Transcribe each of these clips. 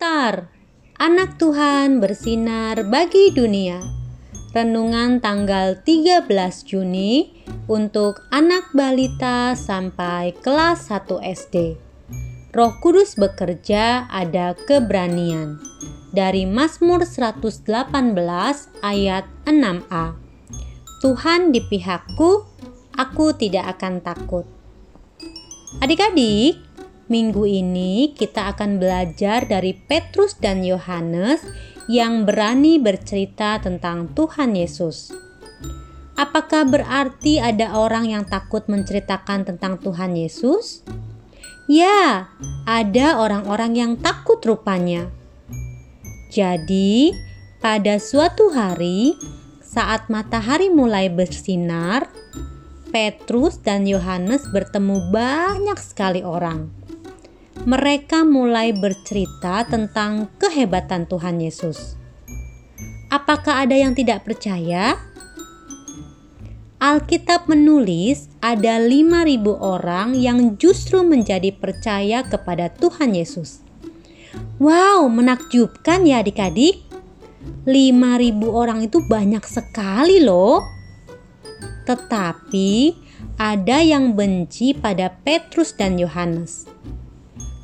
Star, anak Tuhan bersinar bagi dunia. Renungan tanggal 13 Juni untuk anak balita sampai kelas 1 SD. Roh Kudus bekerja ada keberanian. Dari Mazmur 118 ayat 6a. Tuhan di pihakku, aku tidak akan takut. Adik-adik, Minggu ini kita akan belajar dari Petrus dan Yohanes yang berani bercerita tentang Tuhan Yesus. Apakah berarti ada orang yang takut menceritakan tentang Tuhan Yesus? Ya, ada orang-orang yang takut rupanya. Jadi, pada suatu hari, saat matahari mulai bersinar, Petrus dan Yohanes bertemu banyak sekali orang mereka mulai bercerita tentang kehebatan Tuhan Yesus. Apakah ada yang tidak percaya? Alkitab menulis ada 5000 orang yang justru menjadi percaya kepada Tuhan Yesus. Wow, menakjubkan ya adik-adik. 5000 orang itu banyak sekali loh. Tetapi ada yang benci pada Petrus dan Yohanes.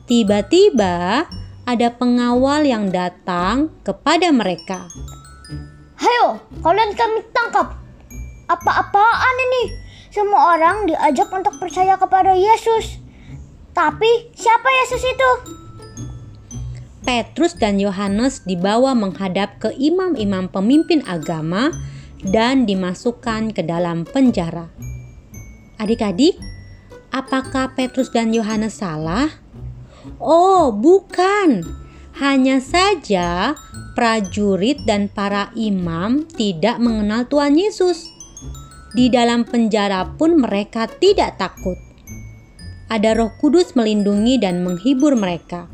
Tiba-tiba ada pengawal yang datang kepada mereka. Hayo, kalian kami tangkap. Apa-apaan ini? Semua orang diajak untuk percaya kepada Yesus. Tapi siapa Yesus itu? Petrus dan Yohanes dibawa menghadap ke imam-imam pemimpin agama dan dimasukkan ke dalam penjara. Adik-adik, apakah Petrus dan Yohanes salah? Oh, bukan. Hanya saja prajurit dan para imam tidak mengenal Tuhan Yesus. Di dalam penjara pun mereka tidak takut. Ada Roh Kudus melindungi dan menghibur mereka.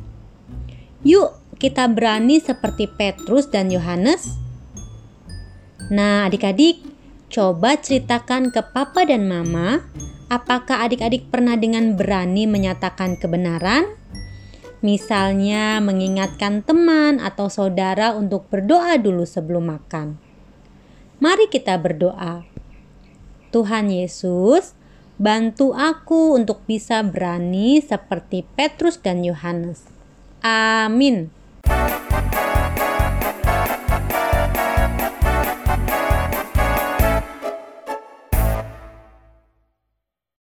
Yuk, kita berani seperti Petrus dan Yohanes. Nah, adik-adik, coba ceritakan ke papa dan mama, apakah adik-adik pernah dengan berani menyatakan kebenaran? Misalnya mengingatkan teman atau saudara untuk berdoa dulu sebelum makan. Mari kita berdoa. Tuhan Yesus, bantu aku untuk bisa berani seperti Petrus dan Yohanes. Amin.